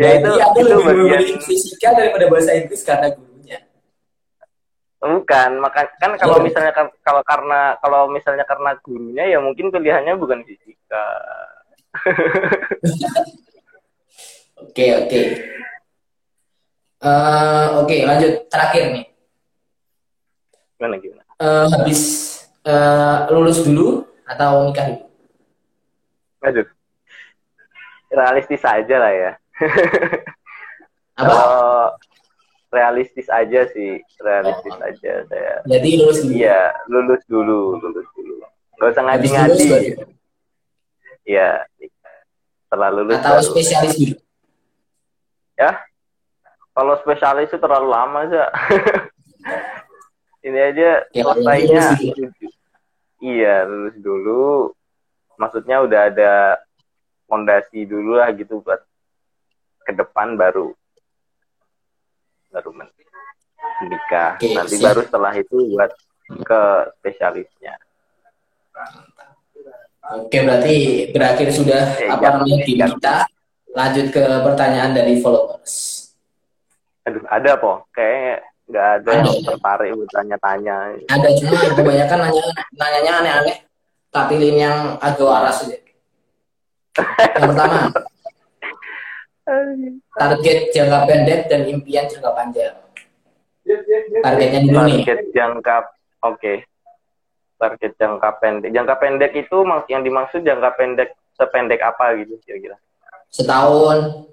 ya itu itu lebih bagian fisika daripada bahasa Inggris karena gurunya. Bukan maka kan kalau Iya. misalnya kalau karena kalau misalnya karena gurunya ya mungkin pilihannya bukan fisika Oke, oke. Eh, oke, lanjut. Terakhir nih. gimana gimana Eh, habis eh, lulus dulu atau nikah dulu? aduh realistis aja lah ya Apa? kalau realistis aja sih realistis Oh. aja saya Jadi lulus dulu. iya lulus dulu lulus dulu nggak usah lulus ngadi-ngadi. Iya, setelah lulus Atau baru. spesialis dulu. ya kalau spesialis itu terlalu lama sih ini aja Ya, selesainya lulus iya lulus dulu maksudnya udah ada fondasi dulu lah gitu buat ke depan baru baru men- menikah Oke, nanti siap. baru setelah itu buat ke spesialisnya Oke, berarti berakhir sudah Eh, apa namanya jangan. kita. Lanjut ke pertanyaan dari followers. aduh ada po kayak nggak ada yang Ada. tertarik buat tanya-tanya Ada cuma kebanyakan nanya nanyanya aneh-aneh. Tak pilihin yang agak waras aja. Yang pertama, target jangka pendek dan impian jangka panjang. Targetnya dulu nih. target jangka oke. Target jangka pendek. Jangka pendek itu yang dimaksud jangka pendek sependek apa gitu kira-kira? Setahun,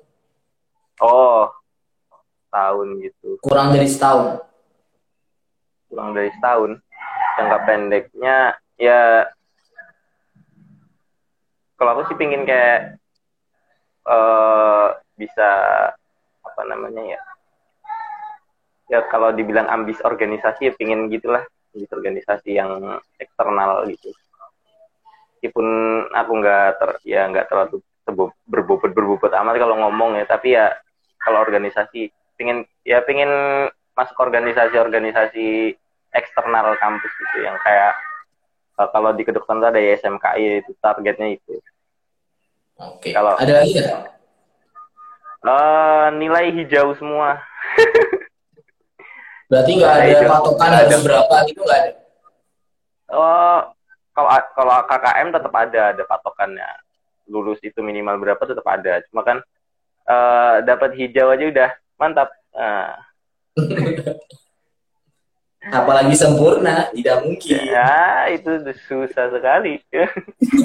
oh tahun gitu. Kurang dari setahun. kurang dari setahun. Jangka pendeknya ya kalau aku sih pingin kayak eh bisa apa namanya ya? Ya kalau dibilang ambis organisasi ya pingin gitulah. Ambis organisasi yang eksternal gitu. Meskipun aku nggak ter ya nggak terlalu berbobot berbobot amat kalau ngomong ya. Tapi ya kalau organisasi pingin ya pingin masuk organisasi-organisasi eksternal kampus gitu. Yang kayak eh, kalau di kedokteran ada SMKI itu targetnya itu. Oke. Kalau- ada lagi nggak? Eh, nilai hijau semua Berarti nggak ada Ada. patokan ada. berapa gitu nggak ada. Oh, kalau kalau KKM tetap ada ada patokannya. Lulus itu minimal berapa tetap ada. Cuma kan eh, dapat hijau aja udah mantap. Nah, Apalagi sempurna, tidak mungkin. ya itu susah sekali.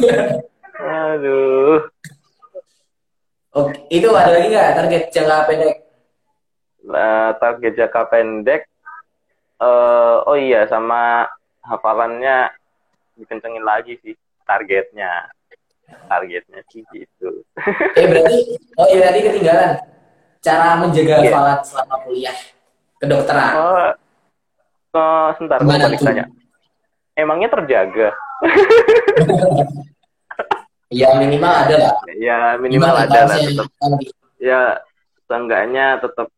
Aduh. Oke, itu ada lagi nggak target jangka pendek? Nah, target jangka pendek. eh oh iya sama hafalannya dikencengin lagi sih targetnya. Targetnya sih gitu. Eh berarti, oh iya tadi ketinggalan. Cara menjaga Iya. hafalan selama kuliah kedokteran. Oh, oh sebentar, gue Gimana balik tanya. Emangnya terjaga? Ya minimal ada lah. Ya minimal ada lah tetap. Ya seenggaknya tetap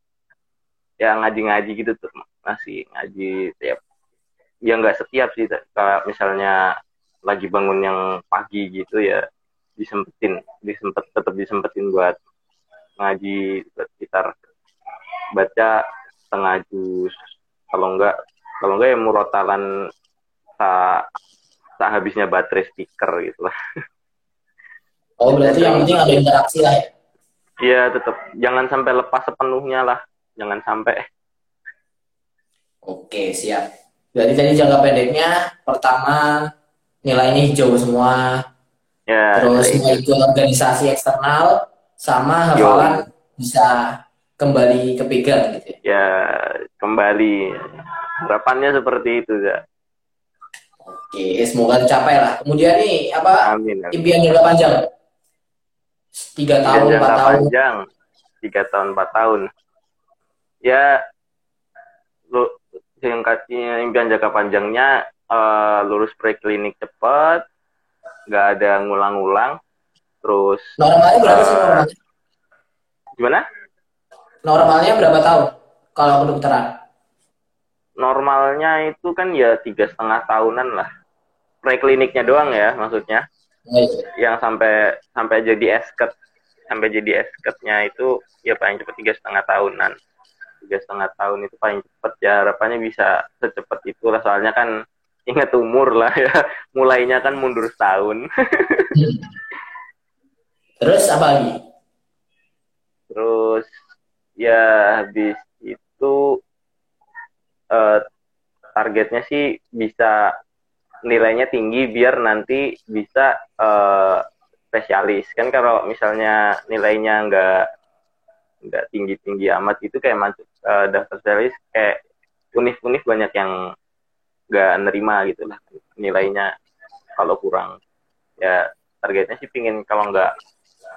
ya ngaji-ngaji gitu tuh masih ngaji tiap ya nggak setiap sih kalau misalnya lagi bangun yang pagi gitu ya disempetin disempet tetap disempetin buat ngaji buat sekitar baca setengah juz. Kalau enggak kalau enggak ya murotalan tak tak habisnya baterai speaker gitu lah oh berarti yang penting ada interaksi lah ya? Iya tetap jangan sampai lepas sepenuhnya lah. Jangan sampai. Oke siap. Jadi tadi jangka pendeknya pertama nilainya hijau semua. Ya, terus ya, ikut organisasi eksternal sama hafalan bisa kembali kepegang gitu ya, ya kembali. Harapannya seperti itu ya oke semoga tercapai lah. Kemudian nih apa amin, amin. impian jangka panjang tiga tahun empat tahun. panjang tiga tahun empat tahun. Ya lu singkatnya impian jangka panjangnya uh, lulus preklinik cepat nggak ada ngulang-ngulang terus normalnya berapa uh, sih normalnya? gimana? Normalnya berapa tahun kalau kedokteran? Normalnya itu kan ya tiga setengah tahunan lah. Prekliniknya doang ya maksudnya oh, yang sampai sampai jadi esket sampai jadi esketnya itu ya paling cepat tiga setengah tahunan. Tiga setengah tahun itu paling cepat ya harapannya bisa secepat itulah. Soalnya kan ingat umur lah ya. Mulainya kan mundur setahun. Terus apa lagi? Terus ya habis itu uh, targetnya sih bisa nilainya tinggi biar nanti bisa uh, spesialis kan kalau misalnya nilainya nggak nggak tinggi tinggi amat itu kayak uh, daftar spesialis kayak univ-univ banyak yang nggak nerima gitu lah nilainya kalau kurang ya targetnya sih pingin kalau nggak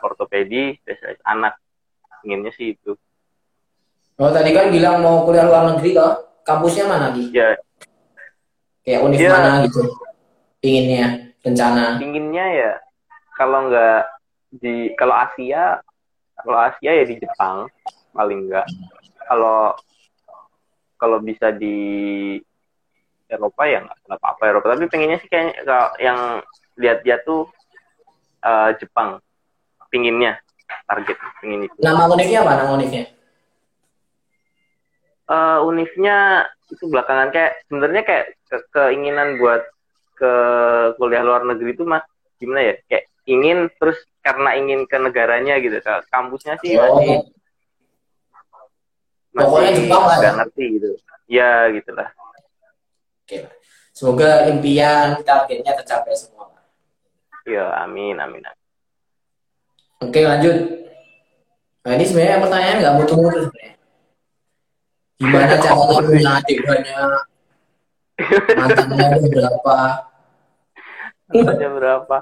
ortopedi spesialis anak inginnya sih itu oh tadi kan bilang mau kuliah luar negeri loh kampusnya mana di? Ya. Kayak univ ya. mana gitu? Inginnya, rencana? Inginnya ya, kalau nggak di, kalau Asia, kalau Asia ya di Jepang paling nggak. Kalau kalau bisa di Eropa ya nggak apa-apa Eropa. Tapi pengennya sih kayaknya kalau yang lihat dia tuh uh, Jepang, pinginnya target pingin itu. Nama univnya apa? Nama univnya? Uh, unifnya itu belakangan kayak sebenarnya kayak ke keinginan buat ke kuliah luar negeri itu mas gimana ya? Kayak ingin terus karena ingin ke negaranya gitu ke kampusnya sih oh. masih pokoknya Jepang lah ya. ngerti gitu. Ya gitulah. Oke semoga impian targetnya tercapai semua ya amin amin, amin. oke lanjut. Nah ini sebenarnya pertanyaan nggak mutu-mutu sebenarnya Gimana caranya punya adik banyak? Mantannya berapa? Mantannya berapa?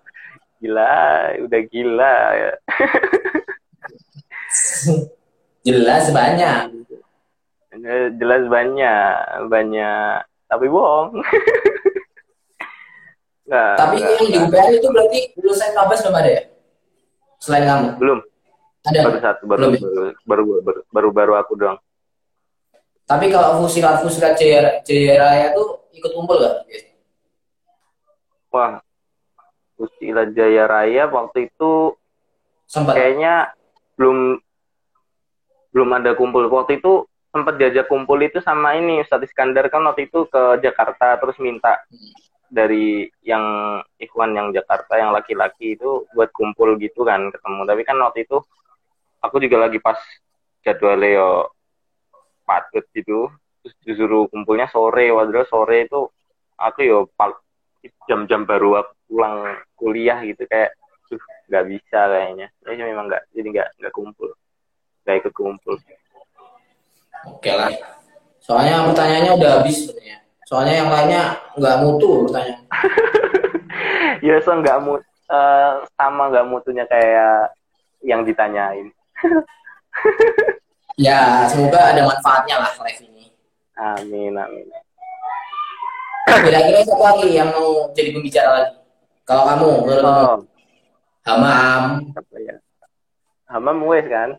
Gila, udah gila ya. Jelas banyak. Jelas banyak, banyak. Tapi bohong. Nah, Tapi yang di UPR itu berarti lulusan Mabes belum ada ya? Selain kamu? Belum. Ada? Baru satu, baru, belum, ya? baru, baru, baru, baru, baru aku doang. Tapi kalau fusilat fusilat Jaya, tuh ikut kumpul gak? Wah, fusilat Jaya Raya waktu itu sempat kayaknya belum belum ada kumpul. Waktu itu sempat diajak kumpul itu sama ini Ustadz Iskandar kan waktu itu ke Jakarta terus minta hmm. dari yang Ikhwan yang Jakarta yang laki-laki itu buat kumpul gitu kan ketemu. Tapi kan waktu itu aku juga lagi pas jadwal Leo padet gitu. Terus disuruh kumpulnya sore waduh sore itu aku yo jam-jam baru aku pulang kuliah gitu kayak tuh nggak bisa kayaknya. Ya memang nggak jadi nggak nggak kumpul. Nggak ikut kumpul. Oke lah. Soalnya pertanyaannya udah habis sebenarnya. Soalnya yang lainnya nggak mutu pertanyaan. Ya so nggak mut uh, sama nggak mutunya kayak yang ditanyain Ya, semoga ada manfaatnya lah live ini. Amin, amin. Kira-kira siapa lagi yang mau jadi pembicara lagi? Kalau kamu, menurut oh. kamu? Hamam. Apa ya? Hamam wes kan?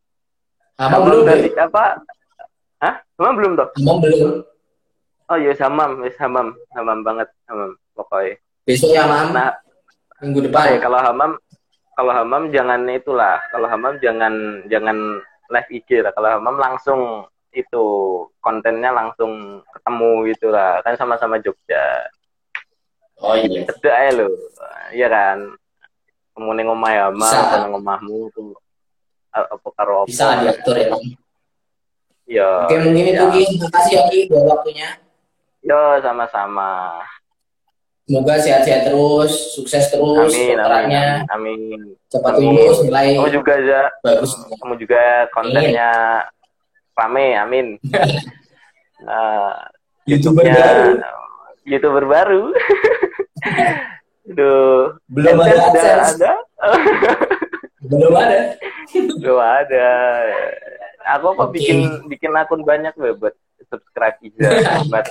Hamam belum dari apa? Hah? Hamam belum toh? Hamam belum. Oh iya samam, wis hamam, hamam banget, hamam pokoknya. Besok ya mam. Nah, Minggu ya, depan. kalau hamam, kalau hamam jangan itulah, kalau hamam jangan jangan live IG lah. Kalau hamam langsung itu kontennya langsung ketemu gitu lah, kan sama-sama Jogja. Oh iya. Cedek aja lo, iya kan. Kamu neng omah ya, hamam, Bisa. atau neng omahmu tuh apa karo apa? Bisa diatur ya. Ya, Oke mungkin itu ya. Ki. Makasih ya Ki buat waktunya. Yo, sama-sama. Semoga sehat-sehat terus, sukses terus, Amin, dokterannya amin, amin. cepat Amin. lulus, nilai Kamu juga aja, bagus. kamu juga kontennya rame, amin. Nah, YouTuber baru. YouTuber baru. Duh, Belum ada AdSense AdSense. ada? Belum ada. Belum ada. Aku apa Oke. bikin bikin akun banyak buat subscribe. Sel-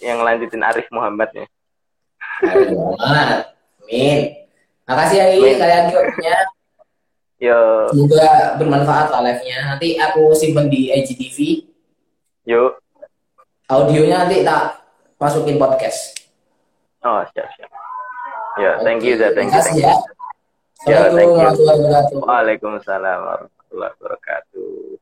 yang lanjutin Arif Muhammad ya. Ayo, Muhammad. Amin. Makasih ya Amin. kalian Ki waktunya. Yo, Semoga bermanfaat lah live-nya. Nanti aku simpen di IGTV. yuk. Audionya nanti tak masukin podcast. Oh, siap, siap. Ya, thank you. Thank you, thank you. ya. Ya, Assalamualaikum thank you. warahmatullahi wabarakatuh. Waalaikumsalam warahmatullahi wabarakatuh.